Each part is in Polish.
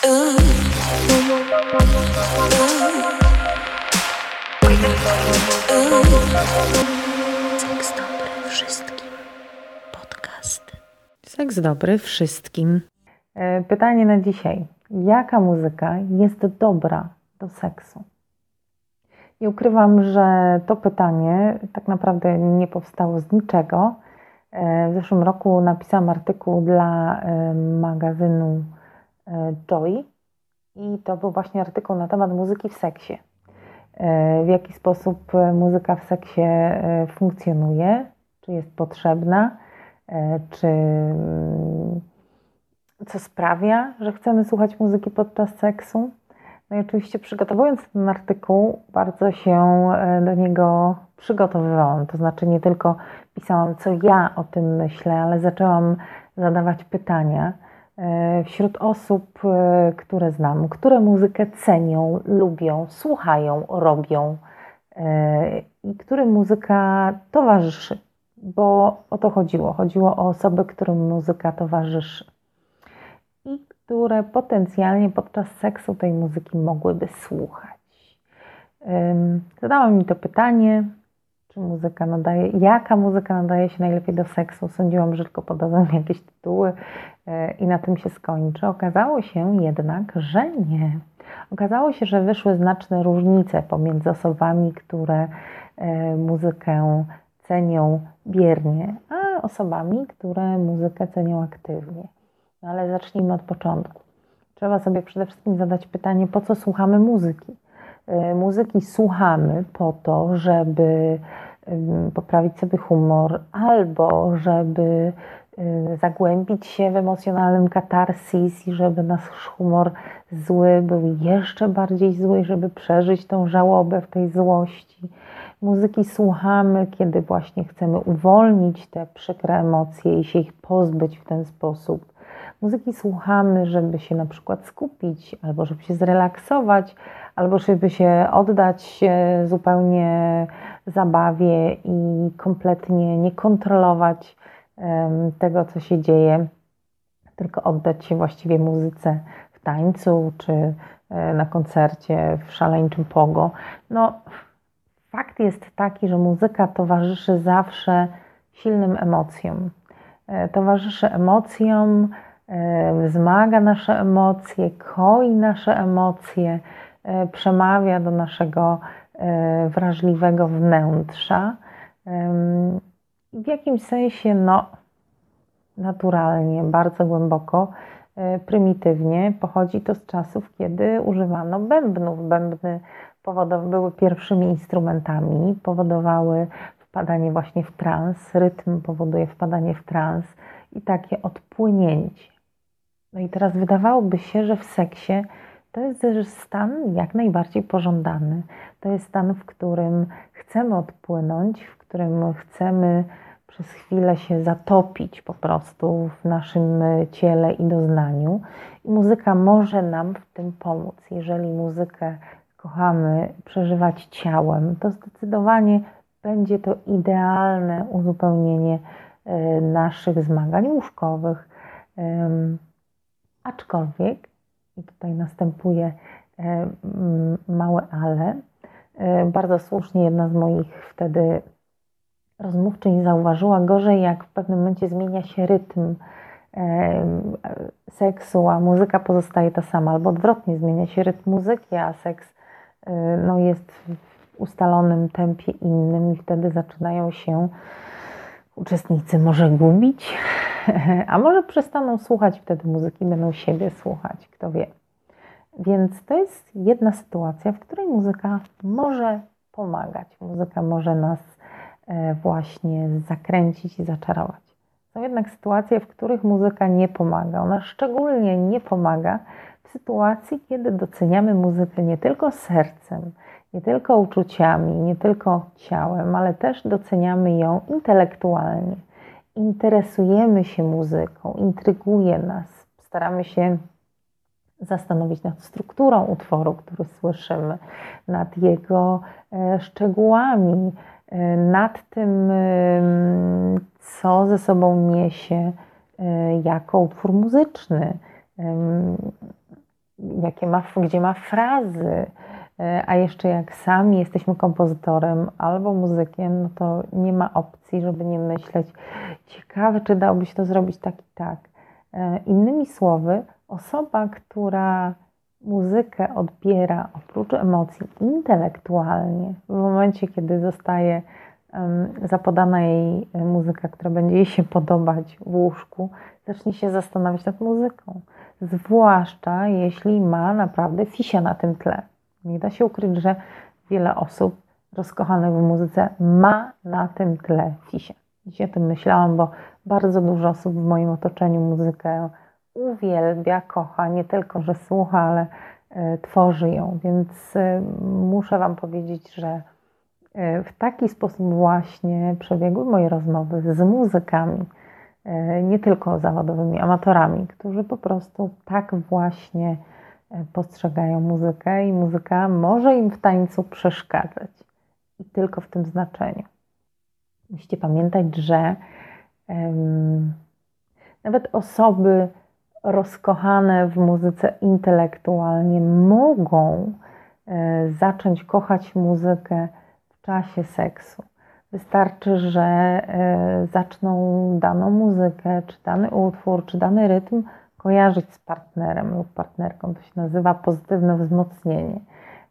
Seks dobry wszystkim. Podcasty. Seks dobry wszystkim. E, pytanie na dzisiaj. Jaka muzyka jest dobra do seksu? I ukrywam, że to pytanie tak naprawdę nie powstało z niczego. E, w zeszłym roku napisałam artykuł dla e, magazynu Joy i to był właśnie artykuł na temat muzyki w seksie. W jaki sposób muzyka w seksie funkcjonuje, czy jest potrzebna, czy mm, co sprawia, że chcemy słuchać muzyki podczas seksu. No i oczywiście przygotowując ten artykuł, bardzo się e, do niego przygotowywałam. To znaczy nie tylko pisałam, co ja o tym myślę, ale zaczęłam zadawać pytania e, wśród osób, e, które znam, które muzykę cenią, lubią, słuchają, robią i którym muzyka towarzyszy. Bo o to chodziło. Chodziło o osoby, którym muzyka towarzyszy i które potencjalnie podczas seksu tej muzyki mogłyby słuchać. Zadałam mi to pytanie, czy muzyka nadaje, jaka muzyka nadaje się najlepiej do seksu. Sądziłam, że tylko podadzą jakieś tytuły e, i na tym się skończy. Okazało się jednak, że nie. Okazało się, że wyszły znaczne różnice pomiędzy osobami, które e, muzykę cenią biernie, a osobami, które muzykę cenią aktywnie. No ale zacznijmy od początku. Trzeba sobie przede wszystkim zadać pytanie, po co słuchamy muzyki. E, muzyki słuchamy po to, żeby poprawić sobie humor, albo żeby e, zagłębić się w emocjonalnym katarsis i żeby nasz humor zły był jeszcze bardziej zły, żeby przeżyć tą żałobę w tej złości. Muzyki słuchamy, kiedy właśnie chcemy uwolnić te przykre emocje i się ich pozbyć w ten sposób. Muzyki słuchamy, żeby się na przykład skupić, albo żeby się zrelaksować, albo żeby się oddać zupełnie zabawie i kompletnie nie kontrolować tego, co się dzieje, tylko oddać się właściwie muzyce w tańcu czy e, na koncercie w szaleńczym pogo. No, fakt jest taki, że muzyka towarzyszy zawsze silnym emocjom. E, towarzyszy emocjom, wzmaga nasze emocje, koi nasze emocje, e, przemawia do naszego e, wrażliwego wnętrza. W jakimś sensie, no, naturalnie, bardzo głęboko, e, prymitywnie pochodzi to z czasów, kiedy używano bębnów. Bębny były pierwszymi instrumentami, powodowały wpadanie właśnie w trans, rytm powoduje wpadanie w trans i takie odpłynięcie. No i teraz wydawałoby się, że w seksie to jest stan jak najbardziej pożądany. To jest stan, w którym chcemy odpłynąć, w którym chcemy przez chwilę się zatopić po prostu w naszym ciele i doznaniu. I muzyka może nam w tym pomóc. Jeżeli muzykę kochamy przeżywać ciałem, to zdecydowanie będzie to idealne uzupełnienie e, naszych zmagań łóżkowych Aczkolwiek, i tutaj następuje e, małe ale, e, bardzo słusznie jedna z moich wtedy rozmówczyń zauważyła gorzej, jak w pewnym momencie zmienia się rytm e, seksu, a muzyka pozostaje ta sama, albo odwrotnie, zmienia się rytm muzyki, a seks no, jest w ustalonym tempie innym i wtedy zaczynają się uczestnicy może gubić, a może przestaną słuchać wtedy muzyki, będą siebie słuchać, kto wie. Więc to jest jedna sytuacja, w której muzyka może pomagać. Muzyka może nas e, właśnie zakręcić i zaczarować. Są jednak sytuacje, w których muzyka nie pomaga. Ona szczególnie nie pomaga w sytuacji, kiedy doceniamy muzykę nie tylko sercem, nie tylko uczuciami, nie tylko ciałem, ale też doceniamy ją intelektualnie. Interesujemy się muzyką, intryguje nas, staramy się zastanowić nad strukturą utworu, który słyszymy, nad jego e, szczegółami, e, nad tym, co ze sobą niesie e, jako utwór muzyczny jakie ma, gdzie ma frazy, e, a jeszcze jak sami jesteśmy kompozytorem albo muzykiem, no to nie ma opcji, żeby nie myśleć, ciekawe, czy dałoby się to zrobić tak i tak. E, innymi słowy, osoba, która muzykę odbiera oprócz emocji intelektualnie, w momencie, kiedy zostaje zapodana jej muzyka, która będzie jej się podobać w łóżku, zacznie się zastanawiać nad muzyką. Zwłaszcza jeśli ma naprawdę fisia na tym tle. Nie da się ukryć, że wiele osób rozkochanych w muzyce ma na tym tle fisia. Dzisiaj o tym myślałam, bo bardzo dużo osób w moim otoczeniu muzykę uwielbia, kocha, nie tylko, że słucha, ale y, tworzy ją. Więc y, muszę Wam powiedzieć, że y, w taki sposób właśnie przebiegły moje rozmowy z muzykami, nie tylko zawodowymi amatorami, którzy po prostu tak właśnie postrzegają muzykę i muzyka może im w tańcu przeszkadzać. I tylko w tym znaczeniu. Musicie pamiętać, że um, nawet osoby rozkochane w muzyce intelektualnie mogą e, zacząć kochać muzykę w czasie seksu. Wystarczy, że e, zaczną daną muzykę, czy dany utwór, czy dany rytm kojarzyć z partnerem lub partnerką. To się nazywa pozytywne wzmocnienie.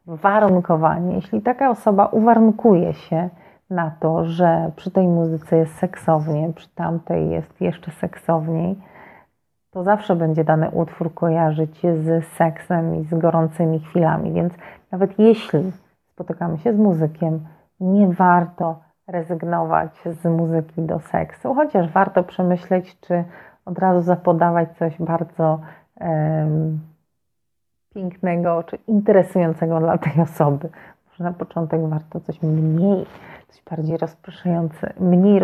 Warunkowanie. Jeśli taka osoba uwarunkuje się na to, że przy tej muzyce jest seksownie, przy tamtej jest jeszcze seksowniej, to zawsze będzie dany utwór kojarzyć z seksem i z gorącymi chwilami. Więc nawet jeśli spotykamy się z muzykiem, nie warto rezygnować z muzyki do seksu, chociaż warto przemyśleć, czy od razu zapodawać coś bardzo um, pięknego czy interesującego dla tej osoby. Może na początek warto coś mniej, coś bardziej rozpraszające, mniej.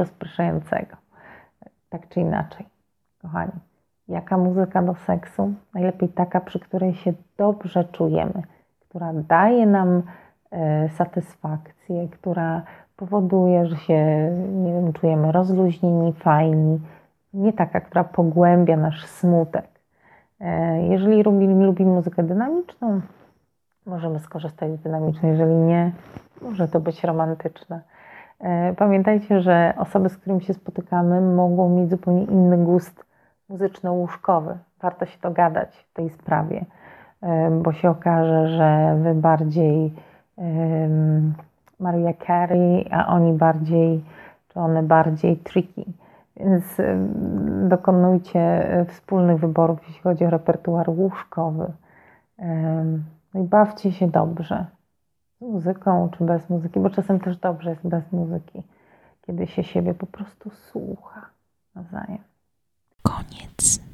Tak czy inaczej, kochani. Jaka muzyka do seksu? Najlepiej taka, przy której się dobrze czujemy, która daje nam e, satysfakcję, która powoduje, że się nie wiem, czujemy rozluźnieni, fajni. Nie taka, która pogłębia nasz smutek. E, jeżeli lubimy, lubimy muzykę dynamiczną, możemy skorzystać z dynamicznej. Jeżeli nie, może to być romantyczne. E, pamiętajcie, że osoby, z którymi się spotykamy, mogą mieć zupełnie inny gust muzyczno-łóżkowy. Warto się dogadać w tej sprawie, bo się okaże, że wy bardziej Mariah Carey, a oni bardziej, czy one bardziej tricky. Więc y, dokonujcie y, wspólnych wyborów, jeśli chodzi o repertuar łóżkowy. No i bawcie się dobrze. Z muzyką czy bez muzyki, bo czasem też dobrze jest bez muzyki, kiedy się siebie po prostu słucha nawzajem. Koniec.